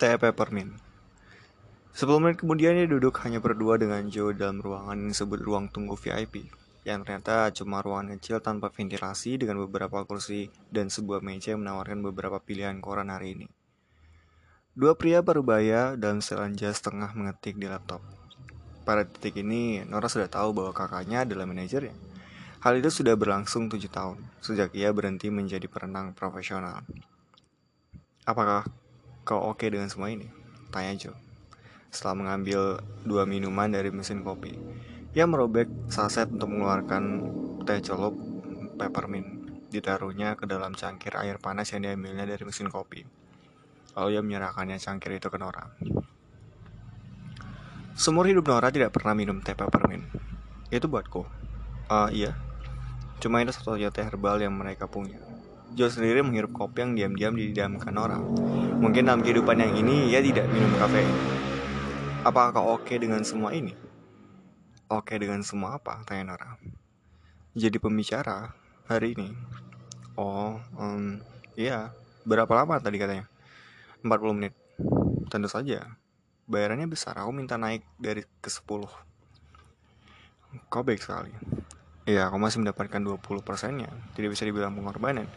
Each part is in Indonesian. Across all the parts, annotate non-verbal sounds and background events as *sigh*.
teh peppermint. Sepuluh menit kemudian dia duduk hanya berdua dengan Joe dalam ruangan yang disebut ruang tunggu VIP, yang ternyata cuma ruangan kecil tanpa ventilasi dengan beberapa kursi dan sebuah meja yang menawarkan beberapa pilihan koran hari ini. Dua pria parubaya dalam setelan jas tengah mengetik di laptop. Pada titik ini, Nora sudah tahu bahwa kakaknya adalah manajernya. Hal itu sudah berlangsung tujuh tahun, sejak ia berhenti menjadi perenang profesional. Apakah kau oke dengan semua ini? Tanya Joe setelah mengambil dua minuman dari mesin kopi. Ia merobek saset untuk mengeluarkan teh celup peppermint. Ditaruhnya ke dalam cangkir air panas yang diambilnya dari mesin kopi. Lalu ia menyerahkannya cangkir itu ke Nora. Seumur hidup Nora tidak pernah minum teh peppermint. Itu buatku. Uh, iya. Cuma itu satu-satunya teh herbal yang mereka punya. Joe sendiri menghirup kopi yang diam-diam didamkan orang. Mungkin dalam kehidupan yang ini ia tidak minum kafein. Apakah oke dengan semua ini? Oke dengan semua apa? Tanya Nora. Jadi pembicara hari ini. Oh, um, iya. Berapa lama tadi katanya? 40 menit. Tentu saja. Bayarannya besar. Aku minta naik dari ke 10. Kau baik sekali. Iya, aku masih mendapatkan 20 persennya. Tidak bisa dibilang pengorbanan.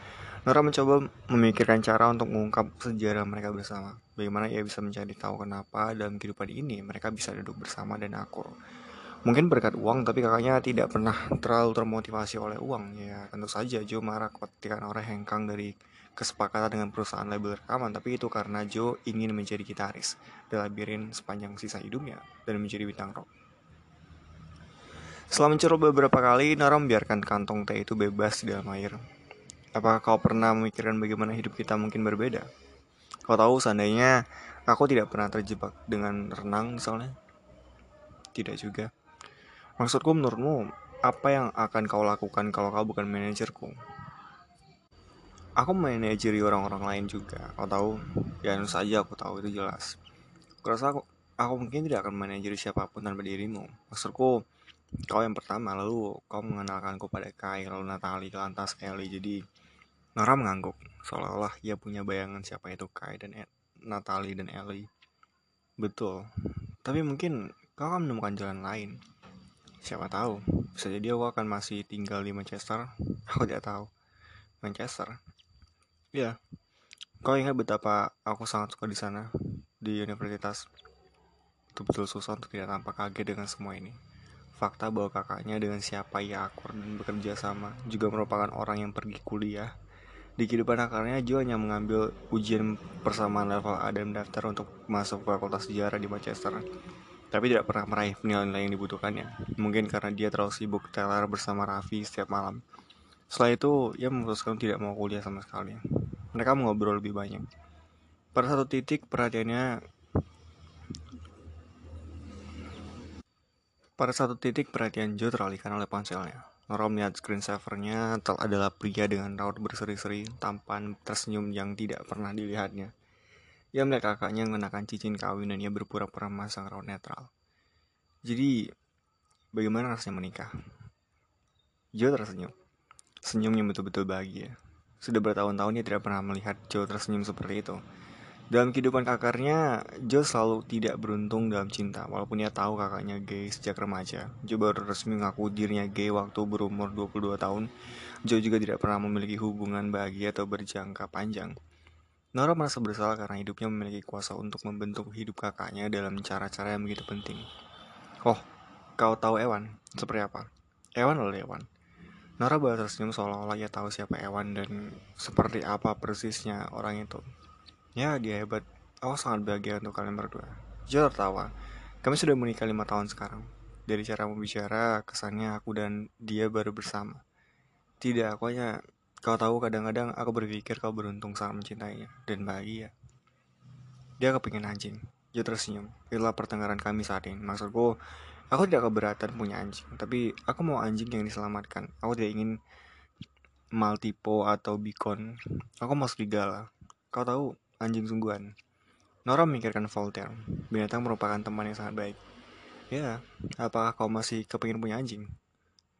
Nora mencoba memikirkan cara untuk mengungkap sejarah mereka bersama. Bagaimana ia bisa mencari tahu kenapa dalam kehidupan ini mereka bisa duduk bersama dan akur. Mungkin berkat uang, tapi kakaknya tidak pernah terlalu termotivasi oleh uang. Ya, tentu saja Joe marah ketika Nora hengkang dari kesepakatan dengan perusahaan label rekaman, tapi itu karena Joe ingin menjadi gitaris di labirin sepanjang sisa hidupnya dan menjadi bintang rock. Setelah mencoba beberapa kali, Nora membiarkan kantong teh itu bebas di dalam air. Apakah kau pernah memikirkan bagaimana hidup kita mungkin berbeda? Kau tahu seandainya aku tidak pernah terjebak dengan renang misalnya? Tidak juga. Maksudku menurutmu, apa yang akan kau lakukan kalau kau bukan manajerku? Aku manajeri orang-orang lain juga. Kau tahu, ya tentu saja aku tahu itu jelas. Aku rasa aku, aku mungkin tidak akan manajeri siapa pun tanpa dirimu. Maksudku, kau yang pertama, lalu kau mengenalkanku pada Kai, lalu Natali, lantas Ellie. Jadi, Nora mengangguk, seolah-olah ia punya bayangan siapa itu Kai dan Ed, Natalie dan Ellie. Betul, tapi mungkin kau akan menemukan jalan lain. Siapa tahu, bisa jadi aku akan masih tinggal di Manchester. *laughs* Aku tidak tahu. Manchester. Ya, kau ingat betapa aku sangat suka di sana, di universitas. Betul-betul susah untuk tidak tampak kaget dengan semua ini. Fakta bahwa kakaknya dengan siapa ia akur dan bekerja sama juga merupakan orang yang pergi kuliah di kehidupan akarnya, Joe hanya mengambil ujian persamaan level A dan mendaftar untuk masuk fakultas sejarah di Manchester. Tapi tidak pernah meraih nilai-nilai yang dibutuhkannya. Mungkin karena dia terlalu sibuk teler bersama Raffi setiap malam. Setelah itu, ia memutuskan tidak mau kuliah sama sekali. Mereka mengobrol lebih banyak. Pada satu titik, perhatiannya Pada satu titik perhatian Joe teralihkan oleh ponselnya. Nora melihat screensavernya adalah pria dengan raut berseri-seri, tampan, tersenyum yang tidak pernah dilihatnya. Ia melihat kakaknya mengenakan cincin kawin dan ia berpura-pura memasang raut netral. Jadi, bagaimana rasanya menikah? Joe tersenyum. Senyumnya betul-betul bahagia. Sudah bertahun-tahun ia tidak pernah melihat Joe tersenyum seperti itu. Dalam kehidupan kakarnya, Joe selalu tidak beruntung dalam cinta, walaupun ia tahu kakaknya gay sejak remaja. Joe baru resmi mengaku dirinya gay waktu berumur 22 tahun. Joe juga tidak pernah memiliki hubungan bahagia atau berjangka panjang. Nora merasa bersalah karena hidupnya memiliki kuasa untuk membentuk hidup kakaknya dalam cara-cara yang begitu penting. Oh, kau tahu Ewan? Seperti apa? Ewan adalah Ewan. Nora baru tersenyum seolah-olah ia tahu siapa Ewan dan seperti apa persisnya orang itu. Ya, dia hebat. Aku sangat bahagia untuk kalian berdua. Joe tertawa. Kami sudah menikah lima tahun sekarang. Dari cara membicara, kesannya aku dan dia baru bersama. Tidak, aku hanya... Kau tahu kadang-kadang aku berpikir kau beruntung sangat mencintainya dan bahagia. Dia kepingin anjing. Joe tersenyum. Itulah pertengkaran kami saat ini. Maksudku, aku tidak keberatan punya anjing. Tapi aku mau anjing yang diselamatkan. Aku tidak ingin Maltipo atau Beacon. Aku mau serigala. Kau tahu, anjing sungguhan. Nora memikirkan Voltaire. Binatang merupakan teman yang sangat baik. Ya, apakah kau masih kepingin punya anjing?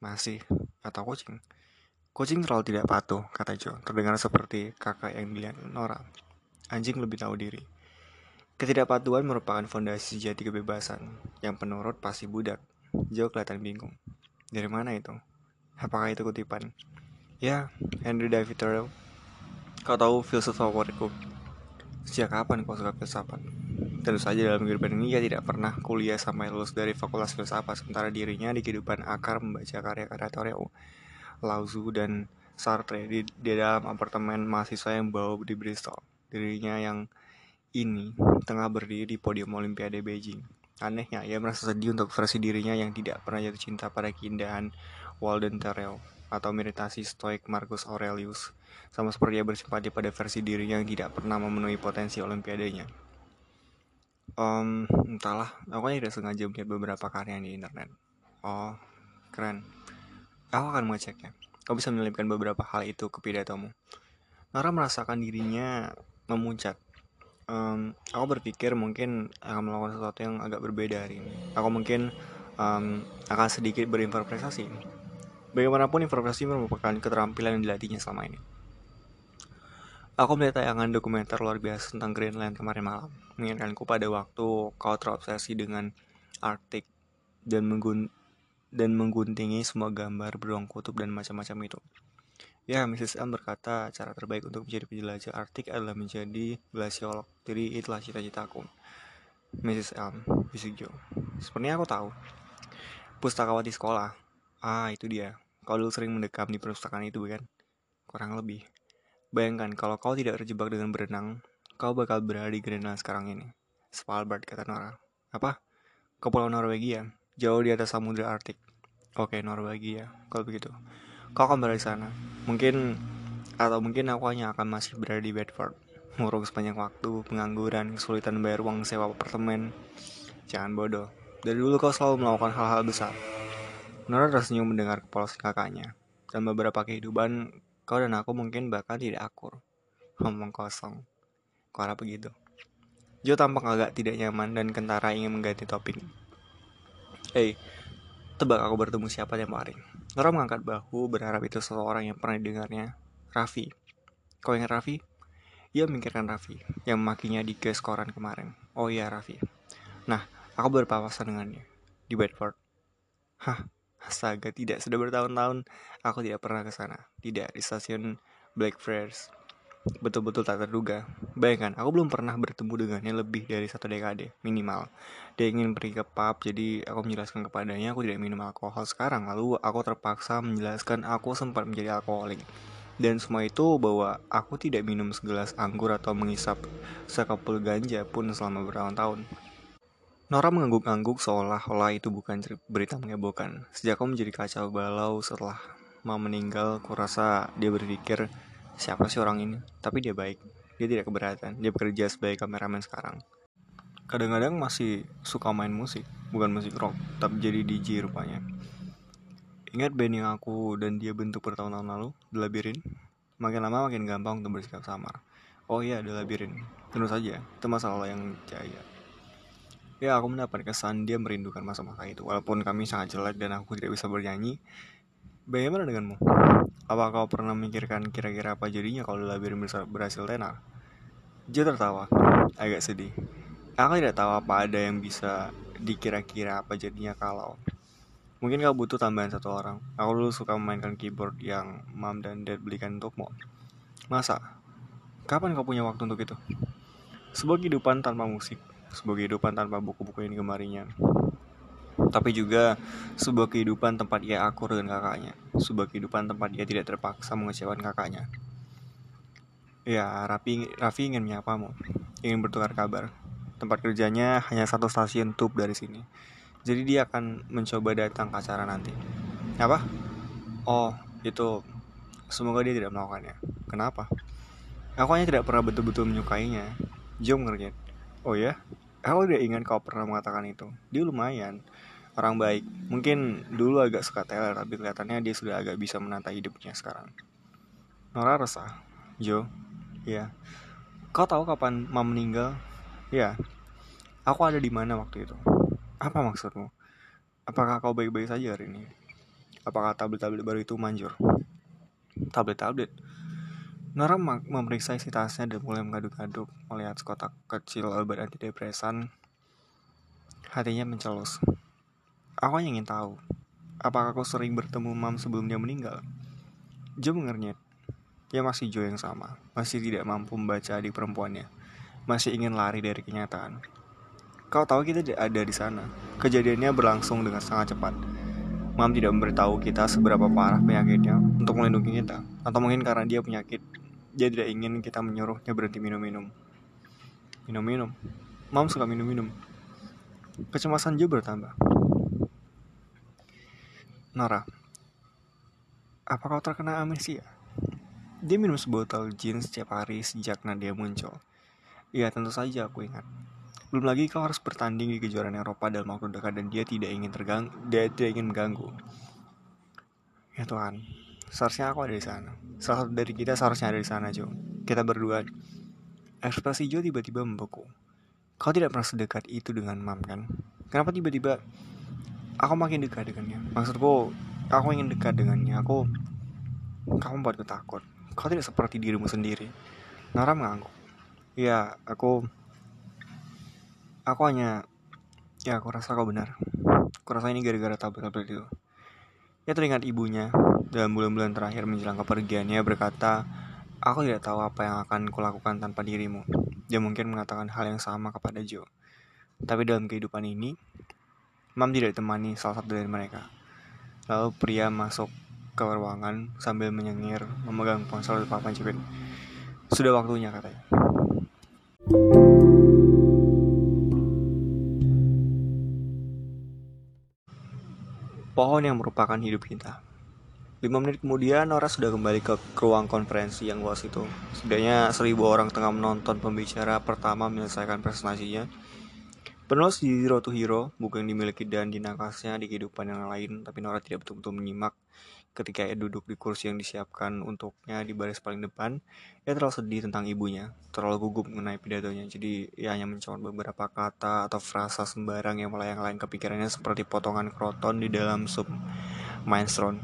Masih. Atau kucing? Kucing terlalu tidak patuh, kata Joe. Terdengar seperti kakak yang dilihat Nora. Anjing lebih tahu diri. Ketidakpatuhan merupakan fondasi sejati kebebasan. Yang penurut pasti budak. Jo kelihatan bingung. Dari mana itu? Apakah itu kutipan? Ya, Henry David Thoreau. Kau tahu filsuf favoritku? Sejak kapan kau suka filsafat? Tentu saja dalam kehidupan ini ia tidak pernah kuliah sampai lulus dari fakultas filsafat sementara dirinya di kehidupan akar membaca karya-karya Thoreau, Lao Tzu, dan Sartre di, di dalam apartemen mahasiswa yang bawa di Bristol. Dirinya yang ini tengah berdiri di podium Olimpiade Beijing. Anehnya, ia merasa sedih untuk versi dirinya yang tidak pernah jatuh cinta pada keindahan Walden Terrell atau meditasi stoik Marcus Aurelius, sama seperti ia bersimpati pada versi dirinya yang tidak pernah memenuhi potensi Olimpiadenya. Um, entahlah, aku tidak sengaja melihat beberapa karya di internet. Oh, keren. Aku akan mengeceknya. Kau bisa menyelipkan beberapa hal itu ke pidatomu. Nora merasakan dirinya memuncak um, aku berpikir mungkin akan melakukan sesuatu yang agak berbeda hari ini. Aku mungkin um, akan sedikit berimprovisasi. Bagaimanapun improvisasi merupakan keterampilan yang dilatihnya selama ini. Aku melihat tayangan dokumenter luar biasa tentang Greenland kemarin malam. Mengingatkanku pada waktu kau terobsesi dengan Arctic dan, menggun dan mengguntingi semua gambar beruang kutub dan macam-macam itu. Ya, Mrs. M berkata cara terbaik untuk menjadi penjelajah Arktik adalah menjadi glasiolog. Jadi itulah cita-citaku. Mrs. M, bisik Joe. Sepertinya aku tahu. Pustakawati sekolah. Ah, itu dia. Kau dulu sering mendekam di perpustakaan itu, kan? Kurang lebih. Bayangkan, kalau kau tidak terjebak dengan berenang, kau bakal berada di Greenland sekarang ini. Svalbard, kata Nora. Apa? Ke Pulau Norwegia, jauh di atas Samudra Arktik. Oke, Norwegia, kalau begitu kau akan berada di sana mungkin atau mungkin aku hanya akan masih berada di Bedford murung sepanjang waktu pengangguran kesulitan bayar uang sewa apartemen jangan bodoh dari dulu kau selalu melakukan hal-hal besar Nora tersenyum mendengar kepolosan kakaknya dan beberapa kehidupan kau dan aku mungkin bahkan tidak akur ngomong kosong kau harap begitu Joe tampak agak tidak nyaman dan kentara ingin mengganti topik. Hei, tebak aku bertemu siapa yang hari? Nora mengangkat bahu berharap itu seseorang yang pernah didengarnya. Raffi. Kau ingat Raffi? Ia memikirkan Raffi, yang memakinya di gas koran kemarin. Oh iya, Raffi. Nah, aku berpapasan dengannya. Di Bedford. Hah, astaga, tidak. Sudah bertahun-tahun aku tidak pernah ke sana. Tidak, di stasiun Blackfriars betul-betul tak terduga. Bayangkan, aku belum pernah bertemu dengannya lebih dari satu dekade, minimal. Dia ingin pergi ke pub, jadi aku menjelaskan kepadanya aku tidak minum alkohol sekarang. Lalu aku terpaksa menjelaskan aku sempat menjadi alkoholik. Dan semua itu bahwa aku tidak minum segelas anggur atau mengisap sekapul ganja pun selama bertahun-tahun. Nora mengangguk-angguk seolah-olah itu bukan berita mengebohkan. Sejak aku menjadi kacau balau setelah mau meninggal, kurasa dia berpikir siapa sih orang ini? Tapi dia baik. Dia tidak keberatan. Dia bekerja sebagai kameramen sekarang. Kadang-kadang masih suka main musik bukan musik rock tapi jadi DJ rupanya. Ingat band yang aku dan dia bentuk bertahun-tahun lalu? The Labyrinth? Makin lama makin gampang untuk bersikap samar. Oh iya The Labyrinth. Tentu saja itu masalah yang jaya ya aku mendapat kesan dia merindukan masa-masa itu walaupun kami sangat jelek dan aku tidak bisa bernyanyi Bagaimana denganmu? Apa kau pernah memikirkan kira-kira apa jadinya kalau labirin berhasil tenar? Dia tertawa, agak sedih. Aku tidak tahu apa ada yang bisa dikira-kira apa jadinya kalau Mungkin kau butuh tambahan satu orang. Aku dulu suka memainkan keyboard yang mom dan dad belikan untukmu. Masa? Kapan kau punya waktu untuk itu? Sebuah kehidupan tanpa musik, sebuah kehidupan tanpa buku-buku yang digemarinya, tapi juga sebuah kehidupan tempat ia akur dengan kakaknya, sebuah kehidupan tempat ia tidak terpaksa mengecewakan kakaknya. Ya, Raffi, Raffi ingin menyapamu, ingin bertukar kabar. Tempat kerjanya hanya satu stasiun tube dari sini. Jadi dia akan mencoba datang ke acara nanti. Apa? Oh, itu semoga dia tidak melakukannya. Kenapa? Aku hanya tidak pernah betul-betul menyukainya. Jom ngerjain. Oh ya? Aku tidak ingat kau pernah mengatakan itu. Dia lumayan orang baik. Mungkin dulu agak suka Taylor, tapi kelihatannya dia sudah agak bisa menata hidupnya sekarang. Nora resah. Jo, ya. Kau tahu kapan mam meninggal? Ya. Aku ada di mana waktu itu? Apa maksudmu? Apakah kau baik-baik saja hari ini? Apakah tablet-tablet baru itu manjur? Tablet-tablet? Nora memeriksa isi tasnya dan mulai mengaduk-aduk melihat kotak kecil obat antidepresan. Hatinya mencelus. Aku hanya ingin tahu, apakah aku sering bertemu Mam sebelum dia meninggal? Jo mengernyit. Dia masih Jo yang sama, masih tidak mampu membaca adik perempuannya, masih ingin lari dari kenyataan. Kau tahu kita ada di sana. Kejadiannya berlangsung dengan sangat cepat. Mam tidak memberitahu kita seberapa parah penyakitnya untuk melindungi kita, atau mungkin karena dia penyakit dia tidak ingin kita menyuruhnya berhenti minum-minum. Minum-minum. Mam suka minum-minum. Kecemasan Joe bertambah. Nora, apa kau terkena amnesia? Dia minum sebotol gin setiap hari sejak Nadia muncul. Iya, tentu saja aku ingat. Belum lagi kau harus bertanding di kejuaraan Eropa dalam waktu dekat dan dia tidak ingin tergang, dia tidak ingin mengganggu. Ya Tuhan, Seharusnya aku ada di sana. Salah satu dari kita seharusnya ada di sana, Jo. Kita berdua. Ekspresi Jo tiba-tiba membeku. Kau tidak pernah sedekat itu dengan Mam, kan? Kenapa tiba-tiba aku makin dekat dengannya? Maksudku, aku ingin dekat dengannya. Aku, kamu buatku takut. Kau tidak seperti dirimu sendiri. Nara mengangguk. Ya, aku, aku hanya, ya aku rasa kau benar. Aku rasa ini gara-gara tablet-tablet itu. Ia teringat ibunya dalam bulan-bulan terakhir menjelang kepergiannya berkata, Aku tidak tahu apa yang akan kulakukan tanpa dirimu. Dia mungkin mengatakan hal yang sama kepada Joe. Tapi dalam kehidupan ini, Mam tidak ditemani salah satu dari mereka. Lalu pria masuk ke ruangan sambil menyengir memegang ponsel di papan jepit. Sudah waktunya katanya. Pohon yang merupakan hidup kita. Lima menit kemudian, Nora sudah kembali ke ruang konferensi yang luas itu. Setidaknya seribu orang tengah menonton pembicara pertama menyelesaikan presentasinya. Penulis di Zero to Hero, buku yang dimiliki dan dinakasnya di kehidupan yang lain, tapi Nora tidak betul-betul menyimak ketika ia duduk di kursi yang disiapkan untuknya di baris paling depan, ia terlalu sedih tentang ibunya, terlalu gugup mengenai pidatonya, jadi ia hanya mencoba beberapa kata atau frasa sembarang yang melayang-layang kepikirannya seperti potongan kroton di dalam sup minestrone.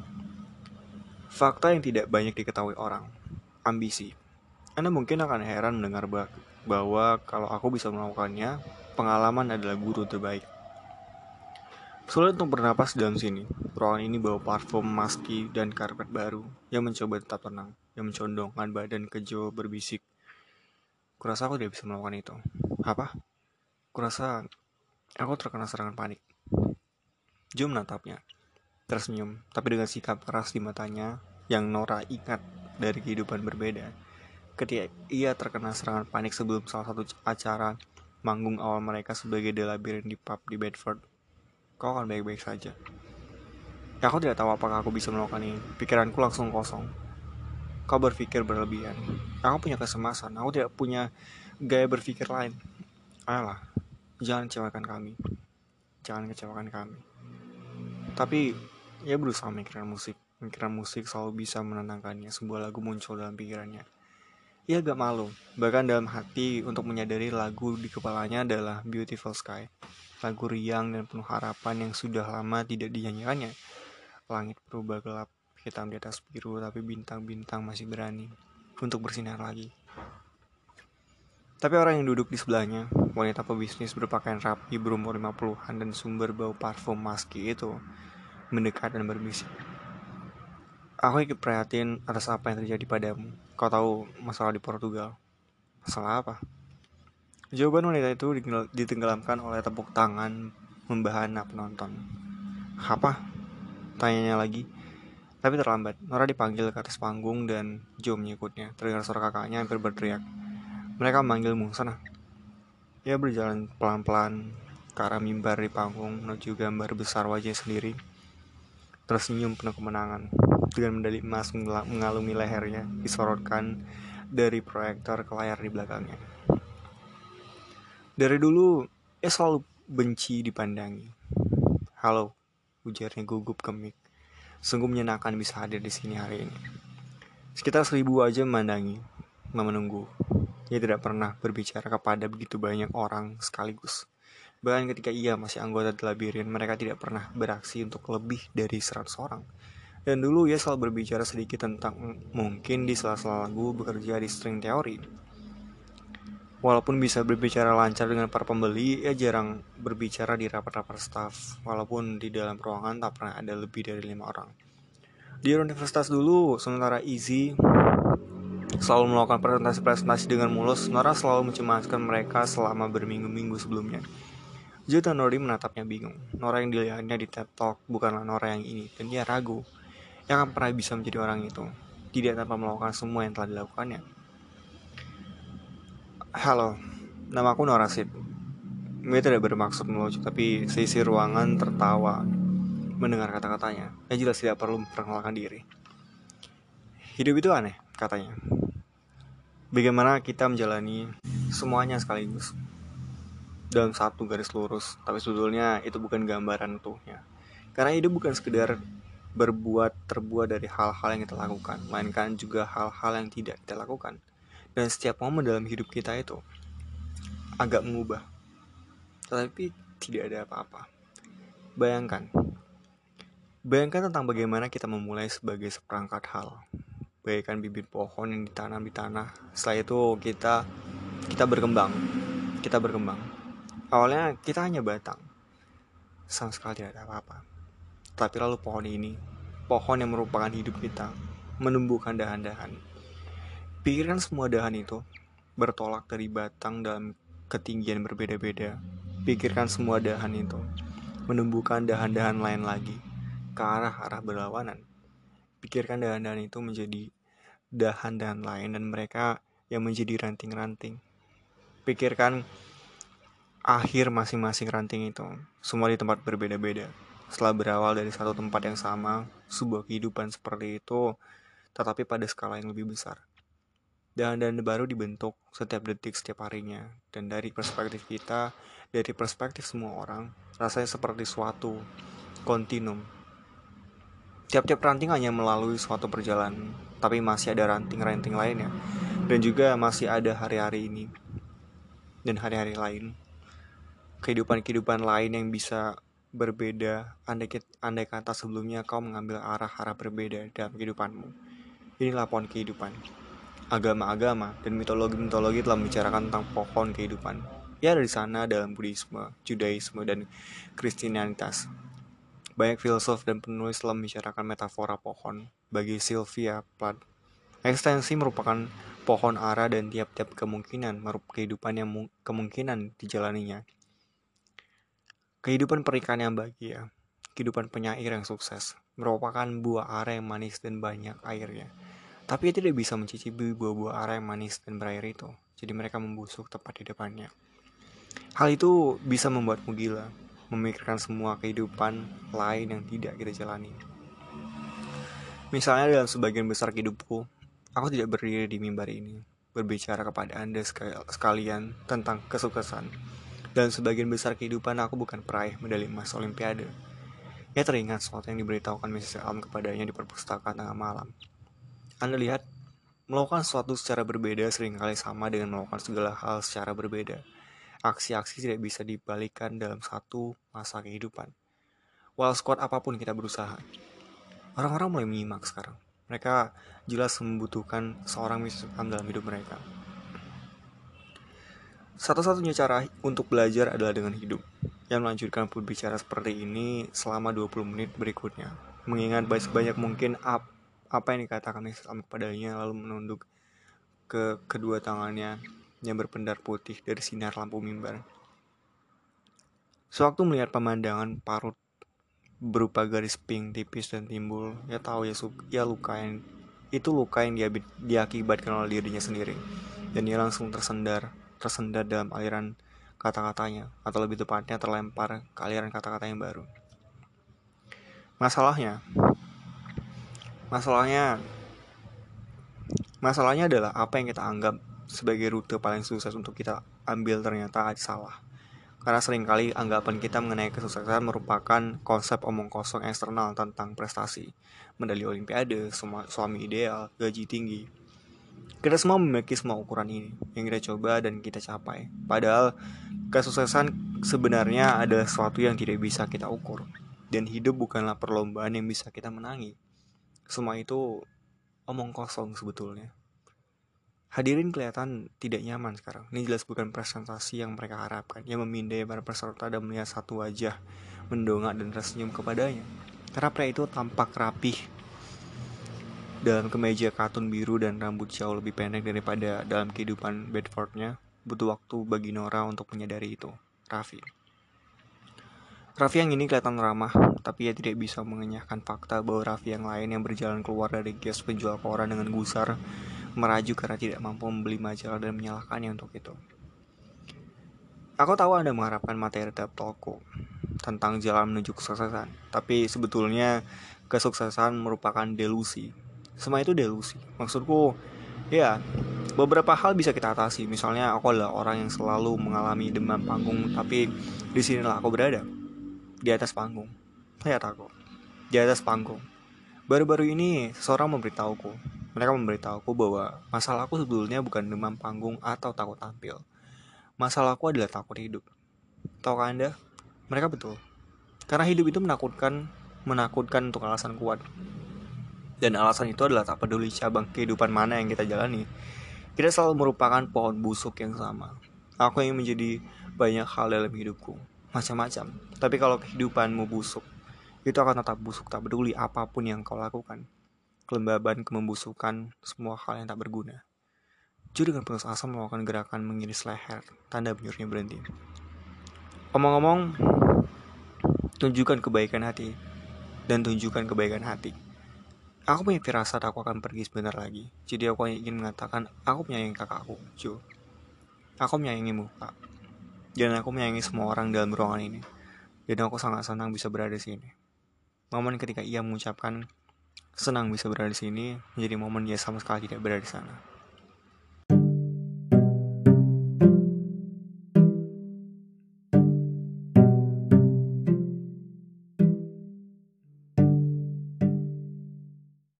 Fakta yang tidak banyak diketahui orang, ambisi. Anda mungkin akan heran mendengar bahwa kalau aku bisa melakukannya, pengalaman adalah guru terbaik. Sulit untuk bernapas dalam sini. Ruangan ini bawa parfum, maski, dan karpet baru yang mencoba tetap tenang, yang mencondongkan badan ke Joe berbisik. Kurasa aku tidak bisa melakukan itu. Apa? Kurasa aku terkena serangan panik. Joe menatapnya, tersenyum, tapi dengan sikap keras di matanya yang Nora ingat dari kehidupan berbeda. Ketika ia terkena serangan panik sebelum salah satu acara manggung awal mereka sebagai The Labyrinth di pub di Bedford, kau akan baik-baik saja. Ya, aku tidak tahu apakah aku bisa melakukan ini. Pikiranku langsung kosong. Kau berpikir berlebihan. Aku punya kesemasan. Aku tidak punya gaya berpikir lain. Ayolah, jangan kecewakan kami. Jangan kecewakan kami. Tapi, ia berusaha memikirkan musik. Memikirkan musik selalu bisa menenangkannya. Sebuah lagu muncul dalam pikirannya. Ia agak malu, bahkan dalam hati untuk menyadari lagu di kepalanya adalah Beautiful Sky lagu riang dan penuh harapan yang sudah lama tidak dinyanyikannya. Langit berubah gelap, hitam di atas biru, tapi bintang-bintang masih berani untuk bersinar lagi. Tapi orang yang duduk di sebelahnya, wanita pebisnis berpakaian rapi berumur 50-an dan sumber bau parfum maski itu, mendekat dan berbisik. Aku ikut prihatin atas apa yang terjadi padamu. Kau tahu masalah di Portugal. Masalah apa? Jawaban wanita itu ditenggelamkan oleh tepuk tangan membahana penonton. Apa? Tanyanya lagi. Tapi terlambat, Nora dipanggil ke atas panggung dan Joe mengikutnya. Terdengar suara kakaknya hampir berteriak. Mereka memanggil memanggilmu, sana. Ia berjalan pelan-pelan ke arah mimbar di panggung menuju gambar besar wajah sendiri. Tersenyum penuh kemenangan. Dengan medali emas mengalumi lehernya, disorotkan dari proyektor ke layar di belakangnya. Dari dulu, ia selalu benci dipandangi. Halo, ujarnya gugup ke mic. Sungguh menyenangkan bisa hadir di sini hari ini. Sekitar seribu aja memandangi, menunggu. Ia tidak pernah berbicara kepada begitu banyak orang sekaligus. Bahkan ketika ia masih anggota The Labyrinth, mereka tidak pernah beraksi untuk lebih dari 100 orang. Dan dulu ia selalu berbicara sedikit tentang mungkin di sela-sela lagu bekerja di string teori. Walaupun bisa berbicara lancar dengan para pembeli, ia jarang berbicara di rapat-rapat staff. Walaupun di dalam ruangan tak pernah ada lebih dari lima orang. Di universitas dulu, sementara Easy selalu melakukan presentasi-presentasi dengan mulus, Nora selalu mencemaskan mereka selama berminggu-minggu sebelumnya. Dan Nori menatapnya bingung. Nora yang dilihatnya di TED Talk bukanlah Nora yang ini, dan dia ragu. Yang akan pernah bisa menjadi orang itu, tidak tanpa melakukan semua yang telah dilakukannya. Halo, nama aku Nora Sid. Gue tidak bermaksud melucu, tapi sisi ruangan tertawa mendengar kata-katanya. Ya jelas tidak perlu memperkenalkan diri. Hidup itu aneh, katanya. Bagaimana kita menjalani semuanya sekaligus dalam satu garis lurus, tapi sebetulnya itu bukan gambaran utuhnya. Karena hidup bukan sekedar berbuat terbuat dari hal-hal yang kita lakukan, melainkan juga hal-hal yang tidak kita lakukan. Dan setiap momen dalam hidup kita itu agak mengubah, tetapi tidak ada apa-apa. Bayangkan, Bayangkan tentang bagaimana kita memulai sebagai seperangkat hal. Bagaikan bibit pohon yang ditanam di tanah. Setelah itu kita kita berkembang. Kita berkembang. Awalnya kita hanya batang. Sama sekali tidak ada apa-apa. Tapi lalu pohon ini, pohon yang merupakan hidup kita, menumbuhkan dahan-dahan. Pikirkan semua dahan itu bertolak dari batang dalam ketinggian berbeda-beda. Pikirkan semua dahan itu menumbuhkan dahan-dahan lain lagi ke arah-arah berlawanan. Pikirkan dahan-dahan itu menjadi dahan-dahan lain dan mereka yang menjadi ranting-ranting. Pikirkan akhir masing-masing ranting itu, semua di tempat berbeda-beda. Setelah berawal dari satu tempat yang sama, sebuah kehidupan seperti itu, tetapi pada skala yang lebih besar. Dahan-dahan baru dibentuk setiap detik setiap harinya, dan dari perspektif kita, dari perspektif semua orang, rasanya seperti suatu kontinum Tiap-tiap ranting hanya melalui suatu perjalanan, tapi masih ada ranting-ranting lainnya. Dan juga masih ada hari-hari ini dan hari-hari lain. Kehidupan-kehidupan lain yang bisa berbeda andai, andai kata sebelumnya kau mengambil arah-arah berbeda dalam kehidupanmu. Inilah pohon kehidupan. Agama-agama dan mitologi-mitologi telah membicarakan tentang pohon kehidupan. Ya ada di sana dalam Buddhisme, Judaisme, dan Kristianitas. Banyak filsuf dan penulis telah membicarakan metafora pohon. Bagi Sylvia Plath, ekstensi merupakan pohon ara dan tiap-tiap kemungkinan merupakan kehidupan yang kemungkinan dijalaninya. Kehidupan pernikahan yang bahagia, kehidupan penyair yang sukses, merupakan buah ara yang manis dan banyak airnya. Tapi ia tidak bisa mencicipi buah-buah ara yang manis dan berair itu, jadi mereka membusuk tepat di depannya. Hal itu bisa membuatmu gila, memikirkan semua kehidupan lain yang tidak kita jalani. Misalnya dalam sebagian besar hidupku, aku tidak berdiri di mimbar ini, berbicara kepada Anda sekalian tentang kesuksesan. Dan sebagian besar kehidupan aku bukan peraih medali emas olimpiade. Ia teringat sesuatu yang diberitahukan Mrs. Elm kepadanya di perpustakaan tengah malam. Anda lihat, melakukan sesuatu secara berbeda sering kali sama dengan melakukan segala hal secara berbeda aksi-aksi tidak bisa dibalikkan dalam satu masa kehidupan. Walau squad apa pun kita berusaha. Orang-orang mulai menyimak sekarang. Mereka jelas membutuhkan seorang misalkan dalam hidup mereka. Satu-satunya cara untuk belajar adalah dengan hidup. Yang melanjutkan berbicara seperti ini selama 20 menit berikutnya. Mengingat banyak mungkin ap, apa yang dikatakan Islam kepadanya lalu menunduk ke kedua tangannya yang berpendar putih dari sinar lampu mimbar. Sewaktu melihat pemandangan parut berupa garis pink tipis dan timbul, ya tahu ya, ya luka yang itu luka yang dia, diakibatkan oleh dirinya sendiri. Dan dia langsung tersendar, tersendar dalam aliran kata-katanya, atau lebih tepatnya terlempar ke aliran kata-kata yang baru. Masalahnya, masalahnya, masalahnya adalah apa yang kita anggap sebagai rute paling sukses untuk kita ambil ternyata salah. Karena sering kali anggapan kita mengenai kesuksesan merupakan konsep omong kosong eksternal tentang prestasi, medali olimpiade, suami ideal, gaji tinggi. Kita semua memiliki semua ukuran ini yang kita coba dan kita capai. Padahal kesuksesan sebenarnya ada sesuatu yang tidak bisa kita ukur. Dan hidup bukanlah perlombaan yang bisa kita menangi. Semua itu omong kosong sebetulnya. Hadirin kelihatan tidak nyaman sekarang. Ini jelas bukan presentasi yang mereka harapkan. Yang memindai para peserta dan melihat satu wajah mendongak dan tersenyum kepadanya. Karena pria itu tampak rapih dalam kemeja katun biru dan rambut jauh lebih pendek daripada dalam kehidupan Bedfordnya. Butuh waktu bagi Nora untuk menyadari itu. Raffi. Raffi yang ini kelihatan ramah, tapi ia tidak bisa mengenyahkan fakta bahwa Raffi yang lain yang berjalan keluar dari gas penjual koran dengan gusar merajuk karena tidak mampu membeli majalah dan menyalahkannya untuk itu. Aku tahu Anda mengharapkan materi tiap toko tentang jalan menuju kesuksesan, tapi sebetulnya kesuksesan merupakan delusi. Semua itu delusi. Maksudku, ya, beberapa hal bisa kita atasi. Misalnya, aku adalah orang yang selalu mengalami demam panggung, tapi di sinilah aku berada. Di atas panggung. Lihat aku. Di atas panggung. Baru-baru ini, seseorang memberitahuku mereka memberitahuku bahwa masalahku sebetulnya bukan demam panggung atau takut tampil. Masalahku adalah takut hidup. Tahukah Anda? Mereka betul. Karena hidup itu menakutkan, menakutkan untuk alasan kuat. Dan alasan itu adalah tak peduli cabang kehidupan mana yang kita jalani. Kita selalu merupakan pohon busuk yang sama. Aku ingin menjadi banyak hal dalam hidupku. Macam-macam. Tapi kalau kehidupanmu busuk, itu akan tetap busuk tak peduli apa pun yang kau lakukan kelembaban, kemembusukan, semua hal yang tak berguna. Ju dengan penuh asa melakukan gerakan mengiris leher, tanda menyuruhnya berhenti. Omong-omong, tunjukkan kebaikan hati, dan tunjukkan kebaikan hati. Aku punya firasat aku akan pergi sebentar lagi, jadi aku hanya ingin mengatakan aku menyayangi kakakku, Ju. Aku menyayangimu, Kak. Dan aku menyayangi semua orang dalam ruangan ini. Dan aku sangat senang bisa berada di sini. Momen ketika ia mengucapkan senang bisa berada di sini menjadi momen dia sama sekali tidak berada di sana.